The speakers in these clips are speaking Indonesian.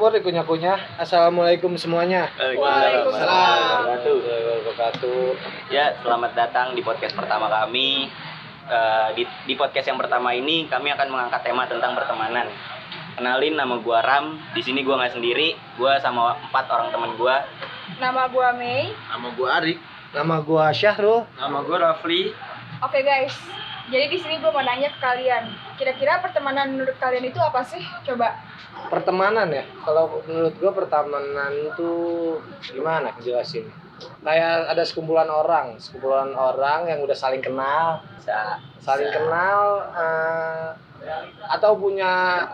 kabar kunyah-kunyah? Assalamualaikum semuanya. Waalaikumsalam. Wabarakatuh. Ya, selamat datang di podcast pertama kami. Eh, di, di podcast yang pertama ini kami akan mengangkat tema tentang pertemanan. Kenalin nama gua Ram. Di sini gua nggak sendiri. Gua sama empat orang teman gua. Nama gua Mei. Nama gua Arik. Nama gua Syahrul. Nama gua Rafli. Oke guys, jadi di sini gua mau nanya ke kalian. Kira-kira pertemanan menurut kalian itu apa sih? Coba. Pertemanan ya. Kalau menurut gua pertemanan itu gimana jelasin? Kayak ada sekumpulan orang, sekumpulan orang yang udah saling kenal, Bisa saling kenal eh, atau punya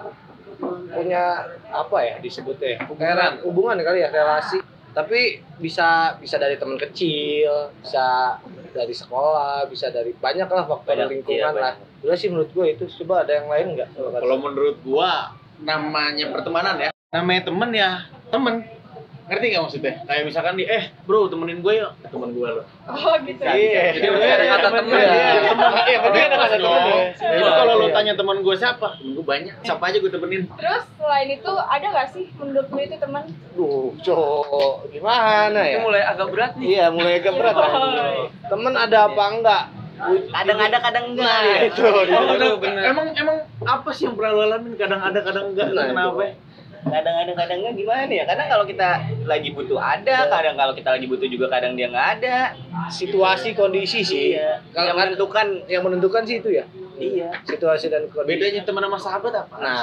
punya apa ya disebutnya Hubungan. Hubungan kali ya relasi tapi bisa bisa dari teman kecil bisa dari sekolah bisa dari banyak lah faktor Banyak, lingkungan iya, lah udah sih menurut gue itu coba ada yang lain nggak Kalau menurut gua namanya pertemanan ya. Namanya temen ya temen. Ngerti gak maksudnya? Kayak misalkan di eh bro temenin gue yuk. Eh, temen gue lo. Oh gitu. Iya. Jadi berarti ada kata temen. Iya. Iya, temen. Iya, berarti ada kata temen. Jadi kalau lo Iya. tanya temen gue siapa? Temen gue banyak. Siapa aja gue temenin. Terus selain itu ada nggak sih menurutmu itu teman? Duh, cowok gimana ya? mulai agak berat Iya, mulai agak berat. kan? Temen ada apa enggak? kadang ada kadang enggak. Nah, ya. itu. Oh, Emang emang apa sih yang pernah lo alamin? Kadang ada kadang enggak. Nah, Kenapa? Itu. Kadang ada kadang enggak gimana ya? Kadang kalau kita lagi butuh ada, kadang kalau kita lagi butuh juga kadang dia nggak ada. Situasi kondisi sih. Iya. Kalau Yang kan menentukan yang menentukan sih itu ya. iya. Situasi dan kondisi. Bedanya teman sama sahabat apa? Nah,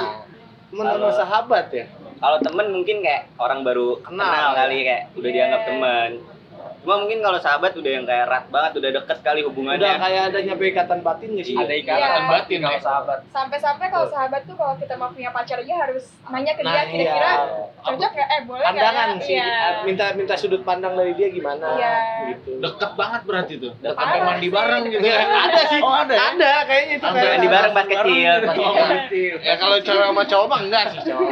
temen sama sahabat ya. Kalau temen mungkin kayak orang baru Kenal, kenal, ya. kali kayak udah dianggap teman. Cuma mungkin kalau sahabat udah yang kayak erat banget, udah deket kali hubungannya. Udah kayak ada nyampe ikatan batin nggak sih? Ada ikatan Iya. batin kalau sahabat. Sampai-sampai kalau sahabat tuh kalau kita mau punya pacar aja harus nanya ke Nah, dia kira-kira iya. cocok nggak? Eh boleh nggak? Pandangan ya? sih. Iya. Minta minta sudut pandang dari dia gimana Iya. gitu. Deket banget berarti tuh. Deket Sampai mandi sih, bareng gitu. Ya, ada sih. Oh, ada. ya? Ada kayaknya itu Sampai mandi bareng pas kecil. Ya kalau cewek sama cowok mah enggak sih cowok.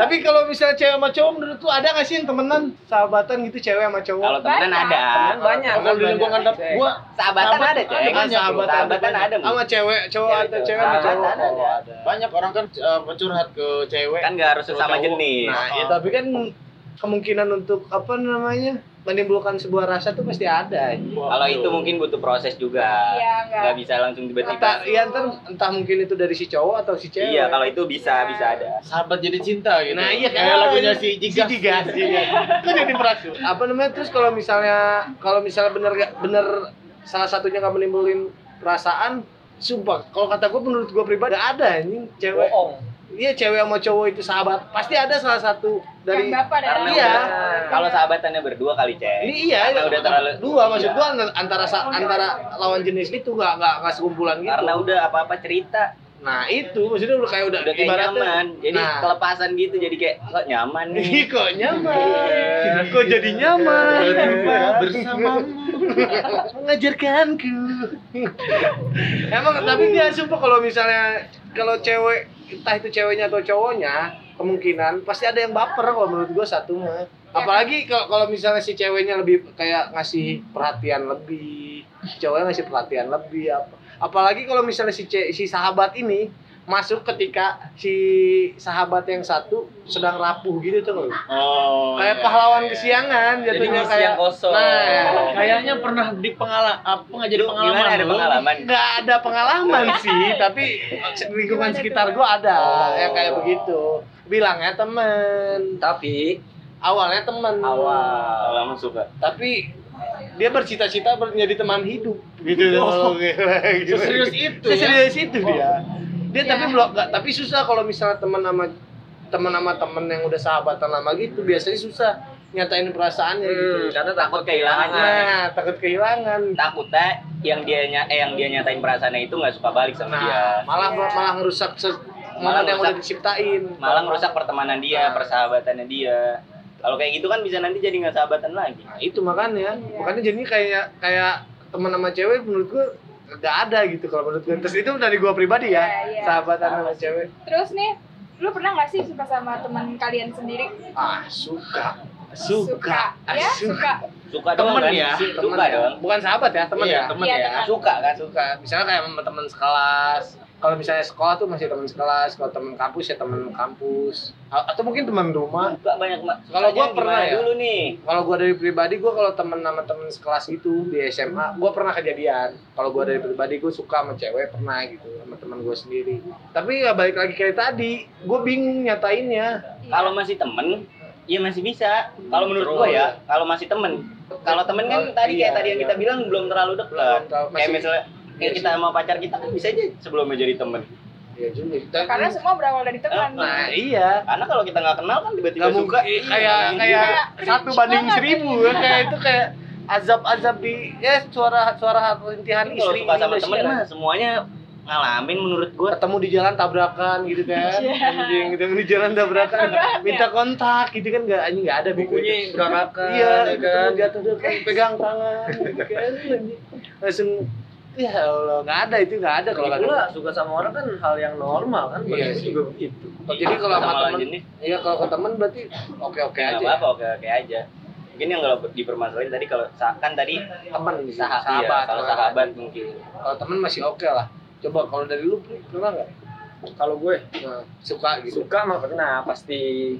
Tapi kalau misalnya cewek sama cowok menurut lu ada nggak sih yang temenan sahabatan gitu cewek sama cowok? Kalau temenan Banyak. ada. banyak. Kalau di lingkungan gua Sahabatan Sahabat ada, tuh Ceng. kan sahabat Sahabatan ada. Sama cewek cowok Cewek, atau cewek sama cowok Sahabatan ada. ada. banyak orang kan uh, curhat ke cewek. Kan nggak harus sama jenis. Nah, ya tapi kan kemungkinan untuk apa namanya menimbulkan sebuah rasa tuh pasti ada. Kalau itu mungkin butuh proses juga. Iya, nggak. Nggak bisa langsung Entah, tiba-tiba. ya entah, entah mungkin itu dari si cowok atau si cewek. Iya, kalau itu bisa bisa ada. sahabat jadi cinta gitu. Nah iya kayak lagunya si Jigas. Si Jigas. Kok jadi merasa? Apa namanya terus kalau misalnya kalau misalnya bener gak bener salah satunya nggak menimbulin perasaan, sumpah kalau kata gue menurut gue pribadi ada ini cewek. Iya cewek sama cowok itu sahabat pasti ada salah satu dari yang bapak dan Karena Iya. kalau sahabatannya berdua kali, ini iya Karena udah terlalu dua maksud iya. gua antara sa- antara lawan jenis itu nggak nggak nggak sekumpulan gitu. Karena udah apa-apa cerita, Nah itu maksudnya udah kayak udah, udah kayak nyaman. Jadi Nah. kelepasan gitu, jadi kayak kok nyaman Ih, nih. kok nyaman, kok jadi nyaman Berdua bersamamu. mengajarkanku. Emang tapi dia sumpah kalau misalnya kalau cewek entah itu ceweknya atau cowoknya kemungkinan pasti ada yang baper kalau menurut gua satu mah. Apalagi kalau kalau misalnya si ceweknya lebih kayak ngasih perhatian lebih, si cowoknya ngasih perhatian lebih apa. Apalagi kalau misalnya si ce- si sahabat ini masuk ketika si sahabat yang satu sedang rapuh gitu tuh lu? Oh. kayak iya, pahlawan iya. kesiangan jatuhnya ngisi kayak kosong. nah Kayaknya pernah di pengalaman apa nggak jadi pengalaman? gimana ada pengalaman? nggak ada pengalaman sih tapi lingkungan sekitar gua ada Oh. yang kayak begitu bilangnya temen Tapi awalnya temen awal lama suka. tapi dia bercita-cita menjadi teman hidup gitu Oh. gitu. Seserius itu ya? Seserius itu dia dia Ya. tapi belum nggak tapi susah kalau misalnya teman sama teman sama temen yang udah sahabatan lama gitu biasanya susah nyatain perasaannya gitu karena takut kehilangan. nah takut kehilangan Takutnya yang dia eh, yang dia nyatain perasaannya itu nggak suka balik sama dia. nah malah malah ngerusak se- Malah yang udah ngerusak- diciptain Malah ngerusak pertemanan dia, Nah. persahabatannya dia. Kalau kayak gitu kan bisa nanti jadi nggak sahabatan lagi. Nah, itu makanya Iya. makanya jadi kayak kayak teman sama cewek menurut gua gak ada gitu kalau menurut gua terus itu dari gua pribadi ya Iya, iya. sahabatan sama cewek Terus nih, lu pernah nggak sih suka sama teman kalian sendiri? ah suka suka, Ah, Ya, suka. Suka doang Temen kan? ya, Suka Temen dong. ya. bukan sahabat ya teman Iya, ya temen Iya, ya. teman. Suka kan? suka misalnya kayak sama teman sekelas kalau misalnya sekolah tuh masih teman sekelas kalau teman kampus ya teman kampus A- atau mungkin teman rumah Buka banyak mak. Kalau gua Gimana pernah ya. dulu nih. kalau gua dari pribadi gua kalau temen sama temen sekelas itu di SMA gua pernah kejadian kalau gua dari pribadi gua suka sama cewek pernah gitu sama temen gua sendiri tapi ya balik lagi kayak tadi gua bingung nyatainnya Kalau masih temen, ya masih bisa. Kalau menurut gua ya, kalau masih temen. Kalau temen kan Oh, tadi kayak iya, tadi yang iya. kita bilang belum terlalu dekat. Kayak misalnya kayak kita sama pacar kita kan bisa aja sebelumnya jadi temen. ya juga Karena semua berawal dari teman. nah iya Karena kalau kita nggak kenal kan tiba-tiba suka. mungkin iya, kayak nggak kayak Kayak satu banding banget. seribu ya kayak itu kayak azab-azab di ya suara suara rintihan Tapi kalau istri suka sama temen kan. mah semuanya ngalamin menurut gua. ketemu di jalan tabrakan gitu kan Iya. anjing ketemu di jalan tabrakan Tabrakan. minta kontak gitu kan nggak anjing nggak ada bukunya berarakan iya ya kan jatuh tuh kan pegang tangan gitu kan anjing. langsung ya Allah nggak ada itu nggak ada kalau pula suka sama orang kan hal yang normal kan Iya sih. juga begitu. jadi kalau sama Sama lawan temen jenis iya kalau ke temen berarti oke oke nggak aja apa-apa oke oke aja. Mungkin yang kalau dipermasalahin tadi kalau sa- kan tadi temen sahabat, sahabat kalau lah. sahabat mungkin. kalau temen masih oke lah coba kalau dari lu pernah nggak Kalau gue Nah, suka gitu suka mah pernah pasti.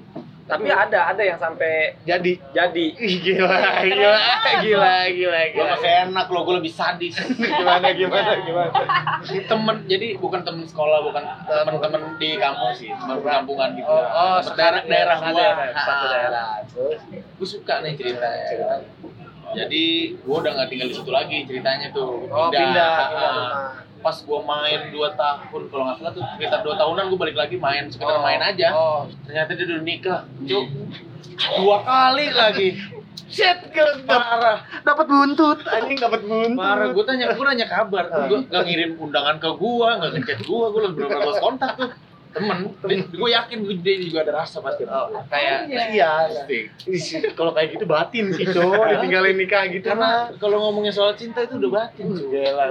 Tapi ada ada yang sampai jadi. jadi. Ih, gila gila gila gila Gue gila. masih enak loh, gue lebih sadis. gimana gimana gimana? Temen, jadi bukan temen sekolah, bukan temen-temen di kampung sih, temen perkampungan gitu. oh oh Temen daerah daerah daerah, satu daerah. Terus? Gue suka nih ceritanya. Jadi gue udah nggak tinggal di situ lagi ceritanya tuh. oh pindah. pindah Ah. Pas gue main 2 tahun, kalau nggak salah tuh sekitar 2 tahunan gue balik lagi main, sekedar Oh, main aja. oh. Ternyata dia udah nikah, cuk. Dua kali lagi. shit parah. Dapat buntut anjing dapat buntut. Parah, gue tanya, gue nanya kabar, gue gak ngirim undangan ke gue, gak ngechat gue, gue udah berapa kontak tuh temen, gue yakin gue dia juga ada rasa pasti. Oh, kayak Iya. iya Pasti. Kalau kayak gitu batin sih cowok ditinggalin nikah gitu Karena kalau ngomongin soal cinta itu udah batin, cuy. Gila.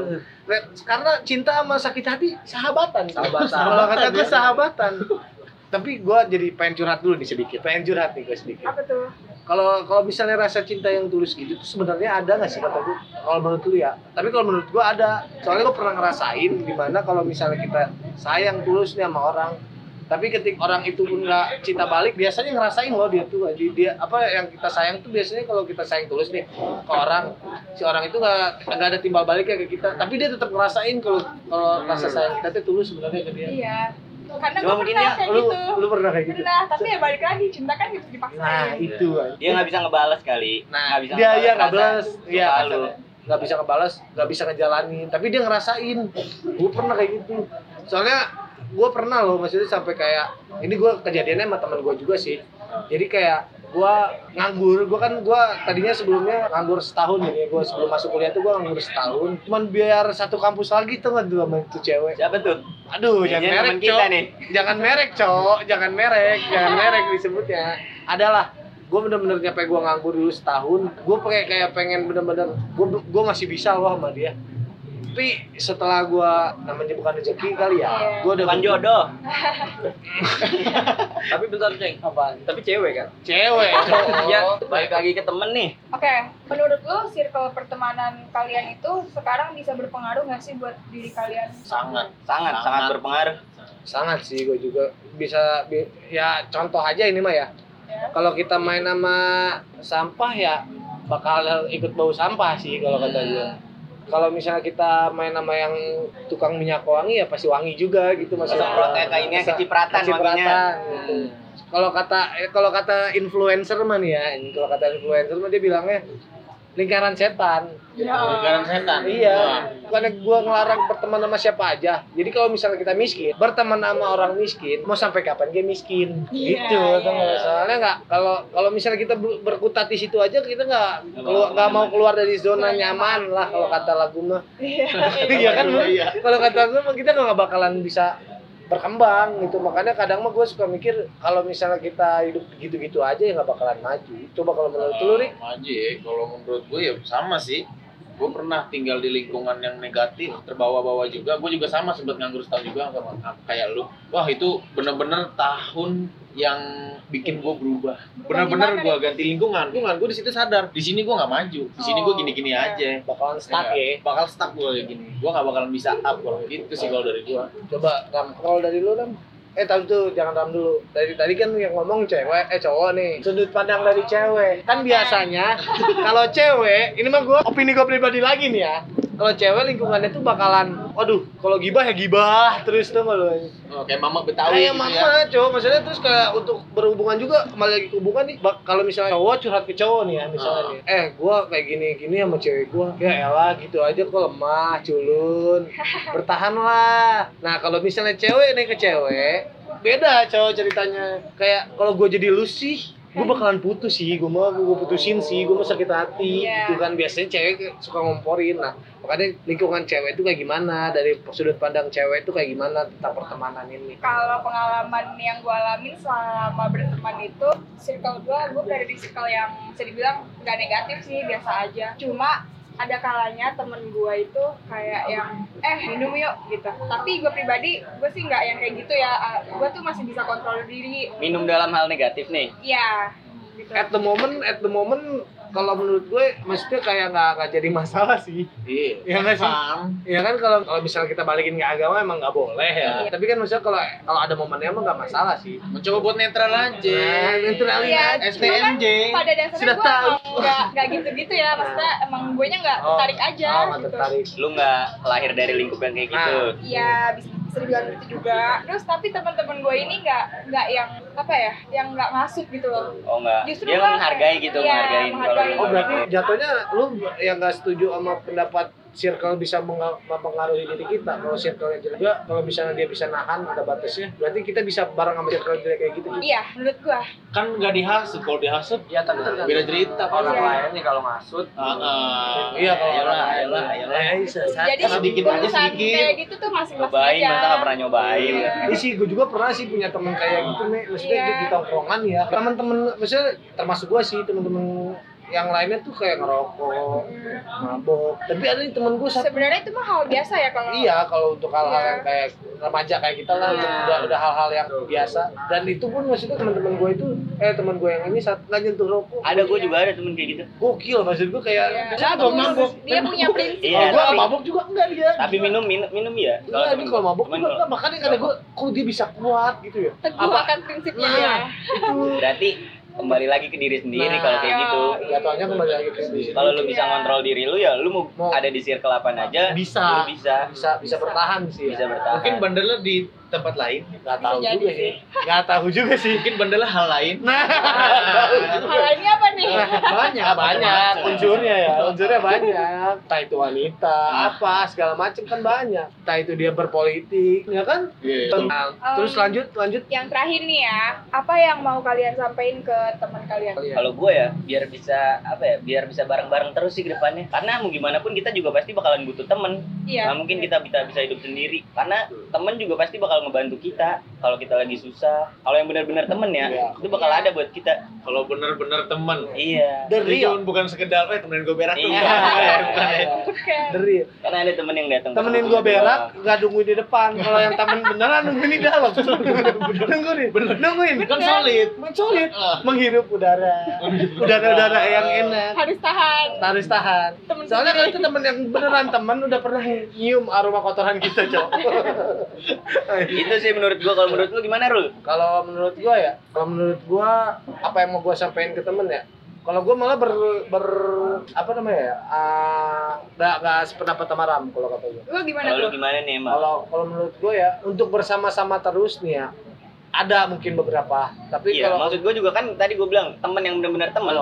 karena cinta sama sakit hati sahabatan Sahabatan. kalau kata gue sahabatan tapi gue jadi pengen curhat dulu nih sedikit pengen curhat nih gue sedikit Apa tuh? Kalau kalau misalnya rasa cinta yang tulus gitu tuh sebenarnya ada nggak sih kata gue kalau menurut lu ya. Tapi kalau menurut gue ada. Soalnya gue pernah ngerasain di mana kalau misalnya kita sayang tulus nih sama orang. Tapi ketika orang itu pun nggak cinta balik biasanya ngerasain loh dia tuh. Dia, dia apa yang kita sayang tuh biasanya kalau kita sayang tulus nih ke orang si orang itu nggak nggak ada timbal baliknya ke kita. Tapi dia tetap ngerasain kalau kalau rasa sayang kita tuh tulus sebenarnya ke dia. Iya. Karena Cuma gue mungkin pernah ya, kayak lu gitu. lu pernah kayak gitu Pernah, tapi ya balik lagi cinta kan gitu dipaksain. nah itu aja. Dia nggak bisa ngebales kali. Nah, Nggak bisa dia ya nggak balas, iya lu. nggak bisa ngebalas, nggak bisa ngejalanin, tapi dia ngerasain. Gue pernah kayak gitu. Soalnya gue pernah loh, maksudnya sampai kayak ini gue kejadiannya sama teman gue juga sih. Jadi kayak gue nganggur, gue kan gue tadinya sebelumnya nganggur setahun ya, gue sebelum masuk kuliah tuh gue nganggur setahun, cuman biar satu kampus lagi tuh nggak tuh sama itu cewek. Siapa tuh? Aduh, Kayaknya jangan merek cok. nih. Jangan merek cok, jangan merek, jangan merek disebutnya. Adalah gue bener-bener nyampe gue nganggur dulu setahun gue kayak kayak pengen bener-bener gue gue masih bisa loh sama dia tapi setelah gue namanya bukan rezeki kali ya Iya. gue udah Bukan jodoh. Tapi bentar ceng. apa Tapi cewek kan. cewek Ya, Balik lagi ke temen nih. Oke, menurut lo circle pertemanan kalian itu sekarang bisa berpengaruh nggak sih buat diri kalian? Sangat. Sangat, Sangat. sangat berpengaruh. sangat sih gue juga bisa bi- ya contoh aja ini mah ya Ya. kalau kita main sama sampah ya bakal ikut bau sampah sih kalau kata gue kalau misalnya kita main sama yang tukang minyak wangi ya pasti wangi juga gitu maksudnya ya kayaknya Bisa- kecipratan kecipratan, wanginya. gitu. kalau kata eh, kalau kata influencer mah nih ya ini kalau kata influencer mah dia bilangnya lingkaran setan Ya. Lingkaran setan. Iya, bukannya gua ngelarang berteman sama siapa aja. Jadi kalau misalnya kita miskin, berteman sama orang miskin, mau sampai kapan dia miskin? Iya, gitu, iya. tau nggak? Soalnya nggak kalau kalau misalnya kita ber- berkutat di situ aja, kita nggak keluar nggak mau keluar dari zona nyaman lah kalau kata lagu mah. Iya. Iya kan? Iya. Kalau kata gue mah kita nggak bakalan bisa berkembang gitu makanya kadang mah gue suka mikir kalau misalnya kita hidup gitu-gitu aja ya nggak bakalan maju coba kalau menurut lu Rik Sama aja ya. Kalau menurut gue ya sama sih. Gue pernah tinggal di lingkungan yang negatif, terbawa-bawa juga. Gue juga sama sempat nganggur setahun juga sama kayak lu. Wah itu bener-bener tahun yang bikin gue berubah. Bener-bener gue ganti lingkungan. Lingkungan gue di situ sadar. Di sini gue nggak maju. Di sini gue Oh, gini-gini iya. aja. bakalan stuck Iya, ya Bakal stuck gue kayak gini. Gue nggak bakalan bisa up kalau gitu sih kalau dari gue. coba ram kalau dari lu ram eh tahu tuh jangan ram dulu. Dari tadi kan yang ngomong cewek eh cowok nih. Sudut pandang dari cewek. Kan biasanya kalau cewek ini mah gua opini gua pribadi lagi nih ya kalau cewek lingkungannya tuh bakalan waduh kalau gibah ya gibah terus tuh lu Oh, kayak mama Betawi kayak gitu mama ya. cowok. Maksudnya terus kayak untuk berhubungan juga kembali lagi hubungan nih bak- kalau misalnya cowok curhat ke cowok nih ya misalnya. Nih eh gua kayak gini gini sama cewek gua. Ya elah gitu aja kok lemah culun. Bertahan lah nah kalau misalnya cewek nih ke cewek beda cowok ceritanya. Kayak kalau gua jadi lu sih gue bakalan putus sih gue mau gue putusin sih gue mau sakit hati Iya. gitu kan. Biasanya cewek suka ngomporin. Nah makanya lingkungan cewek itu kayak gimana? Dari sudut pandang cewek itu kayak gimana tentang pertemanan ini? Kalau pengalaman yang gue alamin selama berteman itu circle gue gue berada di circle yang bisa dibilang nggak negatif sih biasa aja. Cuma ada kalanya temen gue itu kayak yang eh minum yuk gitu. Tapi gue pribadi gue sih nggak yang kayak gitu ya. Gue tuh masih bisa kontrol diri. Minum dalam hal negatif nih. ya gitu. At the moment at the moment kalau menurut gue maksudnya kayak nggak nggak jadi masalah sih Iya. Iya nggak sih? Ya kan kalau kalau misalnya kita balikin ke agama emang nggak boleh ya Iya. tapi kan maksudnya kalau kalau ada momennya emang nggak masalah sih Mencoba buat netral aja. Nah, netralin Iya, aja. cuma kan STMJ. pada dasarnya Sudah gue tahu. nggak nggak gitu-gitu ya maksudnya emang gue nya nggak Oh. tertarik aja oh gitu tertarik Lu nggak lahir dari lingkup yang kayak gitu. Nah. Iya bisa, bisa dibilang gitu juga. Terus tapi teman-teman gue ini nggak nggak yang apa ya, yang nggak ngasut gitu loh. Oh enggak. Justru Dia gua- menghargai gitu, menghargain kalau menghargai. oh berarti jatuhnya lu yang nggak setuju sama pendapat circle bisa mempengaruhi diri kita kalau circle yang jelek juga kalau misalnya dia bisa nahan ada batasnya berarti kita bisa bareng sama circle jelek kayak gitu Iya, menurut gue. Kan nggak dihasut. Kalau dihasut Ya tapi tergantung beda cerita. orang Iya. lain nih kalau ngasut. Ah, ah. iya kalau Ayolah, orang lain. ayolah, ayolah. Eh, Jadi sedikit aja, sedikit. kayak gitu tuh masih masih Nyobain, aja. masa nggak pernah nyobain. Iya. Ini sih gue juga pernah sih punya temen kayak gitu nih, maksudnya Iya. di, tongkrongan ya. Temen-temen, maksudnya termasuk gue sih temen-temen yang lainnya tuh kayak ngerokok, mabok. Tapi ada nih temen gue satu. Sebenarnya itu mah hal biasa ya kalau Iya, kalau untuk hal-hal Iya. yang kayak remaja kayak kita lah, Iya. udah udah hal-hal yang biasa. Dan itu pun maksudnya teman-teman gue itu, eh teman gue yang ini saat nggak nyentuh rokok. Ada gue juga ada temen kayak gitu. Gokil, maksud gue kayak. Iya. Belum Bagus. mabok. Dia punya prinsip. Iya, Kalau gue tapi- mabok juga enggak dia. Tapi minum minum minum ya. Enggak, dia temen- kalau mabok kalau- enggak. Makanya kata gue, kok dia bisa kuat gitu ya. Teguh Apa? akan prinsipnya Nah, ya. itu. Berarti kembali lagi ke diri sendiri Nah. kalau kayak Iya. gitu. Jatuhnya kembali lagi ke sendiri. Kalau lu bisa Iya. ngontrol diri lu ya lu mau, Mau. ada di circle apa aja bisa lu bisa bisa bisa bertahan sih bisa ya. bertahan. Mungkin bandelnya di tempat lain. nggak tahu jadi juga sih. sih nggak tahu juga sih Mungkin bandelnya hal lain. nah Hal lainnya apa nih? banyak, banyak macam-macam. unsurnya ya unsurnya banyak entah itu wanita apa segala macam kan banyak entah itu dia berpolitik ya kan Iya. Nah, terus Um, lanjut lanjut Yang terakhir nih ya, apa yang mau kalian sampaikan ke teman kalian? Kalau gue ya, biar bisa apa ya, biar bisa bareng-bareng terus sih ke depannya. Karena mau gimana pun kita juga pasti bakalan butuh temen. Iya. Nggak mungkin kita bisa bisa hidup sendiri. Karena temen juga pasti bakal ngebantu kita kalau kita lagi susah. Kalau yang benar-benar temen ya, Iya. itu bakal Iya. ada buat kita. Kalau bener-bener teman. Iya. The Jadi real bukan sekedar eh temenin gue berak tuh. Iya. Bukan ya, bukan ya. Oke. The real. Karena ada temen yang datang. temenin gua berak nggak nungguin di depan kalau yang temen beneran nungguin di dalam nungguin nungguin Kan solid. solid Ah. menghirup udara udara-udara yang enak Harus tahan. harus tahan Temen soalnya kalau itu temen yang beneran temen udah pernah nyium aroma kotoran kita cok Itu sih menurut gua. Kalau menurut lu gimana, Rul? kalau menurut gua ya kalau menurut gua apa yang mau gua sampaikan ke temen ya kalau gua malah ber, ber apa namanya ya ah, nggak nggak sependapat sama Ram kalau kata gua Lu gimana Kalau lu gimana nih, emang? kalau kalau menurut gue ya untuk bersama-sama terus nih ya ada mungkin beberapa tapi Iya, kalau maksud gua juga kan tadi gua bilang temen yang benar-benar temen.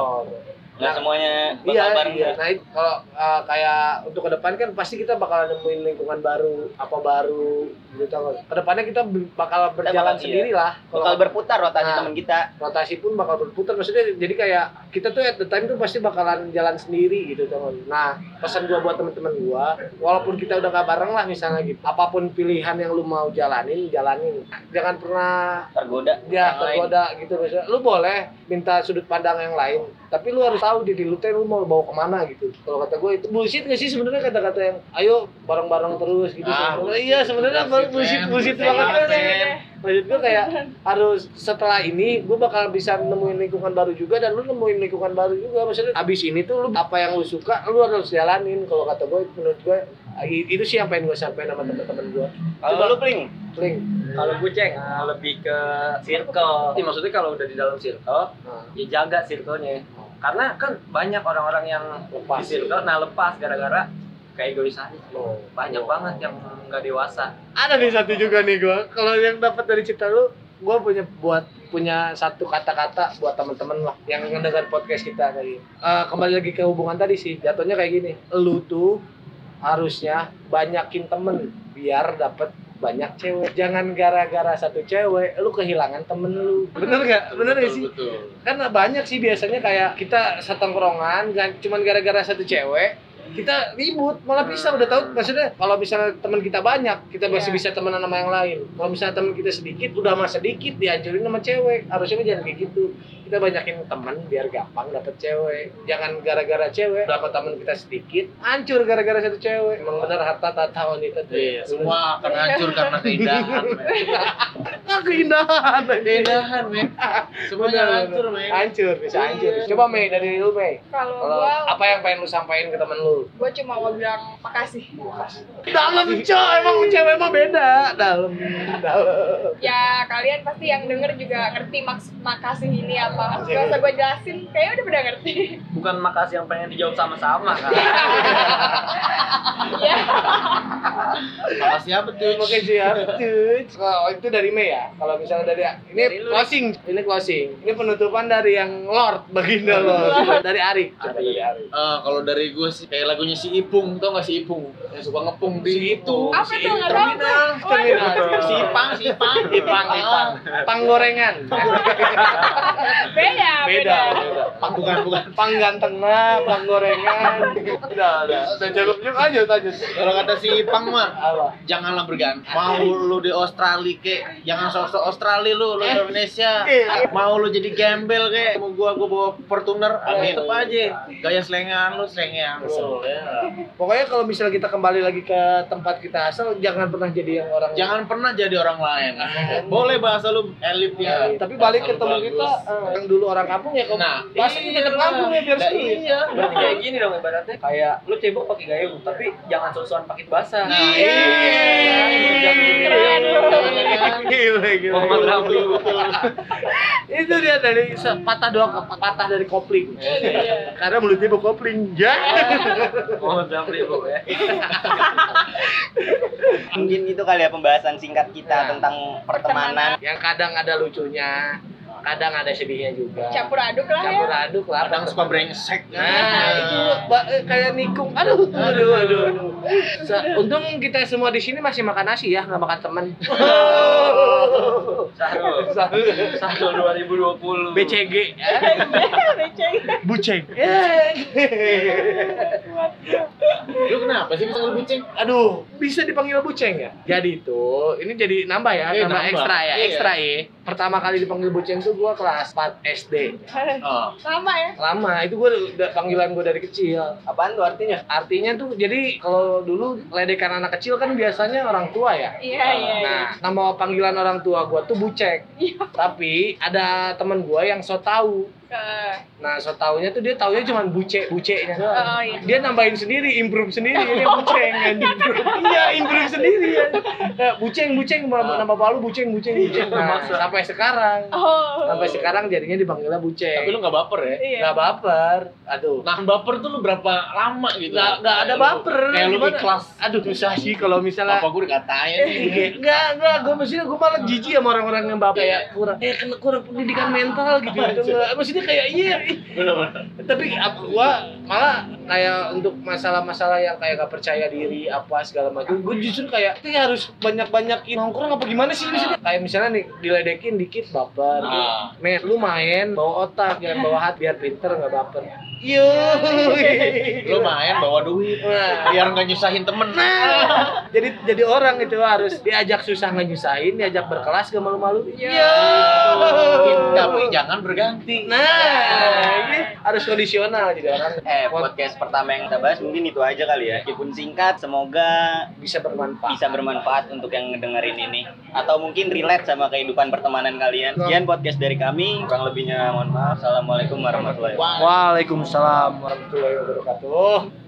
Nah, semuanya bakal iya, bareng iya. terus. Nah, kalau uh, kayak untuk ke depan kan pasti kita bakal nemuin lingkungan baru, apa baru gitu nggak? Ke depannya kita bakal berjalan bakal- sendiri lah. Bakal Kalau berputar rotasi Nah. temen kita. rotasi pun bakal berputar maksudnya jadi kayak kita tuh at the time tuh pasti bakalan jalan sendiri gitu nggak? Nah, pesan gua buat temen-temen gua, walaupun kita udah gak bareng lah misalnya gitu. Apa pun pilihan yang lu mau jalanin, jalanin. Jangan pernah Tergoda. ya yang lain. tergoda gitu misalnya lu boleh minta sudut pandang yang lain tapi lu harus tahu diri lu teh lu mau bawa ke mana gitu. Kalau kata gue itu bullshit gak sih sebenarnya? Kata-kata yang ayo bareng-bareng terus gitu. Ah, sebenarnya iya sebenarnya bullshit, bullshit bullshit Bullshit banget banget, kan maksud gue kayak harus setelah ini gue bakal bisa nemuin lingkungan baru juga dan lu nemuin lingkungan baru juga. Maksudnya abis ini tuh lu apa yang lu suka lu harus jalanin. Kalau kata gue menurut gue itu sih yang pengen gue sampaikan sama teman-teman gue Kalau lu pling, link Kalau gue ceng ah, lebih ke circle. Jadi maksudnya kalau udah di dalam circle, ya jaga circle-nya. Karena kan banyak orang-orang yang Lepas. di circle, nah lepas gara-gara keegois aja. Oh. Banyak banget yang nggak dewasa. ada nih satu juga nih gue kalau yang dapat dari cerita lu gue punya buat punya satu kata-kata buat teman-teman lah yang mendengar podcast kita tadi Eh, kembali lagi ke hubungan tadi sih jatuhnya kayak gini lu tuh harusnya banyakin temen biar dapet banyak cewek. Jangan gara-gara satu cewek lu kehilangan temen lu. Bener gak bener gak sih? Betul. kan banyak sih biasanya kayak kita setongkrongan cuman gara-gara satu cewek kita ribut malah bisa udah tahu maksudnya kalau misalnya teman kita banyak kita masih Iya. bisa temenan sama yang lain. Kalau misalnya teman kita sedikit udah sama sedikit dihancurin sama cewek. Harusnya mah jangan kayak gitu. Kita banyakin teman biar gampang dapet cewek. Jangan gara-gara cewek dapat teman kita sedikit hancur gara-gara satu cewek. Emang benar harta tata wanita tuh Iya, semua akan hancur karena keindahan, ah, keindahan. Keindahan, men. Semuanya hancur, men. hancur bisa hancur. Coba Mei dari lu Mei. Kalau apa yang pengen lu sampaikan ke temen lu? Gua cuma mau bilang makasih. Dalam cowok emang cewek mah beda. Dalam, dalam. Ya kalian pasti yang denger juga ngerti maksud makasih ini apa. Gak usah gua jelasin, kayaknya udah pada ngerti. Bukan makasih yang pengen dijawab sama-sama kan. Makasih apa tuh? Oke siap. Cuy. Kalau itu dari Mei ya. Kalau misalnya dari ini Dari lu, closing, ini closing. Ini penutupan dari yang Lord Baginda Lord. Dari Ari. Coba dari Ari. Eh, kalau dari gue sih kayak lagunya si Ipung, tau gak si Ipung? Yang suka ngepung di Si itu. Apa si tuh? Nggak tahu terminal, tuh. terminal. Si Ipang, si Ipang. Ipang, Ipang. Panggorengan. Beda, Beda. beda. beda. Pang bukan, bukan. Pang ganteng lah, pang gorengan. Udah, udah. Udah cukup cukup aja lanjut. Kalau kata si Ipang mah, Apa? janganlah bergantung. Mau lu di Australia kek, jangan sok-sok Australia lu, lu di Indonesia. Eh. Mau lu jadi gembel kek, mau gua gua bawa Fortuner, Eh. tetep aja. Gaya selengan lu, selengan lu. Pokoknya kalau misalnya kita kembali lagi ke tempat kita asal, jangan pernah jadi yang orang Jangan pernah jadi orang lain. Boleh bahasa lu elit Ya, ya. tapi balik ke Bahasa lu temen bagus. kita eh, yang dulu orang kampung ya kok Nah, bahasanya iya. tetap kampung ya biar seru. iya. Berarti kayak gini dong ibaratnya. Kayak lu cebok pakai gayung, tapi jangan sosokan pakai basah. Nah, Iya. Gila, gila. Itu dia dari patah doang patah dari kopling. Karena mulutnya bau kopling. Ya. Muhammad pokoknya. mungkin itu kali ya pembahasan singkat kita Nah. tentang pertemanan. yang kadang ada lucunya, kadang ada sedihnya juga. Campur aduk lah ya. Campur aduk lah. Kadang suka brengsek. Nah, itu ba- eh, kayak nikung. Aduh, aduh, aduh, aduh. Sa- Untung kita semua di sini masih makan nasi ya, nggak makan teman. Sahur. Sahur 2020. BCG. Beceng. Buceng. Lu kenapa sih bisa ngebucing? Aduh, bisa dipanggil buceng ya? Jadi itu, ini jadi nambah ya, Iya, nama nambah. ekstra ya, Iya. ekstra ya. Pertama kali dipanggil buceng tuh gua kelas 4 SD. Oh. Sama ya. Lama, itu gua udah panggilan gua dari kecil. Apaan tuh artinya? Artinya tuh jadi kalau dulu ledekan anak kecil kan biasanya orang tua ya. Iya, iya, iya. Nah, nama panggilan orang tua gua tuh bucek. Iya. Tapi ada teman gua yang so tahu. Eh, Nah, so taunya tuh dia taunya cuma buce, bucenya doang. Oh, iya. Dia nambahin sendiri, improve sendiri, ini buceng anjing. Iya, improve sendiri ya. Ya, buceng, buceng, nama, nama baru buceng, buceng, buceng. Nah, sampai sekarang. Oh. Sampai sekarang jadinya dipanggilnya buceng. Tapi lu gak baper ya? Iya. Nggak baper. Aduh. Nahan baper tuh lu berapa lama gitu? Nggak, nggak ada Kayak lu- baper. Kayak lu ikhlas. Aduh, susah sih kalau misalnya Apa gue dikatain nih? Eh, enggak, enggak, gue maksudnya gue malah jijik sama orang-orang yang bapak kayak kurang, eh kena kurang pendidikan mental gitu, gitu. Kayak iya, tapi apa gua malah kayak untuk masalah-masalah yang kayak gak percaya diri apa segala macam, gue justru kayak kayak harus banyak-banyakin nongkrong apa gimana sih maksudnya? Kayak misalnya nih diledekin dikit baper, Ah. men lu main bawa otak jangan bawa hati biar pinter nggak baper. Yo, Lu main bawa duit. Nah. Biar nggak nyusahin temen. Nah, jadi jadi orang itu harus diajak susah nggak nyusahin, diajak berkelas gak malu-malu. Iya. Yo. Tapi jangan berganti. Nah, ini harus kondisional jadi orang Eh, podcast pertama yang kita bahas mungkin itu aja kali ya. Meskipun singkat, semoga bisa bermanfaat bisa bermanfaat untuk yang ngedengerin ini atau mungkin relate sama kehidupan pertemanan kalian. Sekian podcast dari kami. Kurang lebihnya mohon maaf. Assalamualaikum warahmatullahi wabarakatuh. Waalaikumsalam warahmatullahi wabarakatuh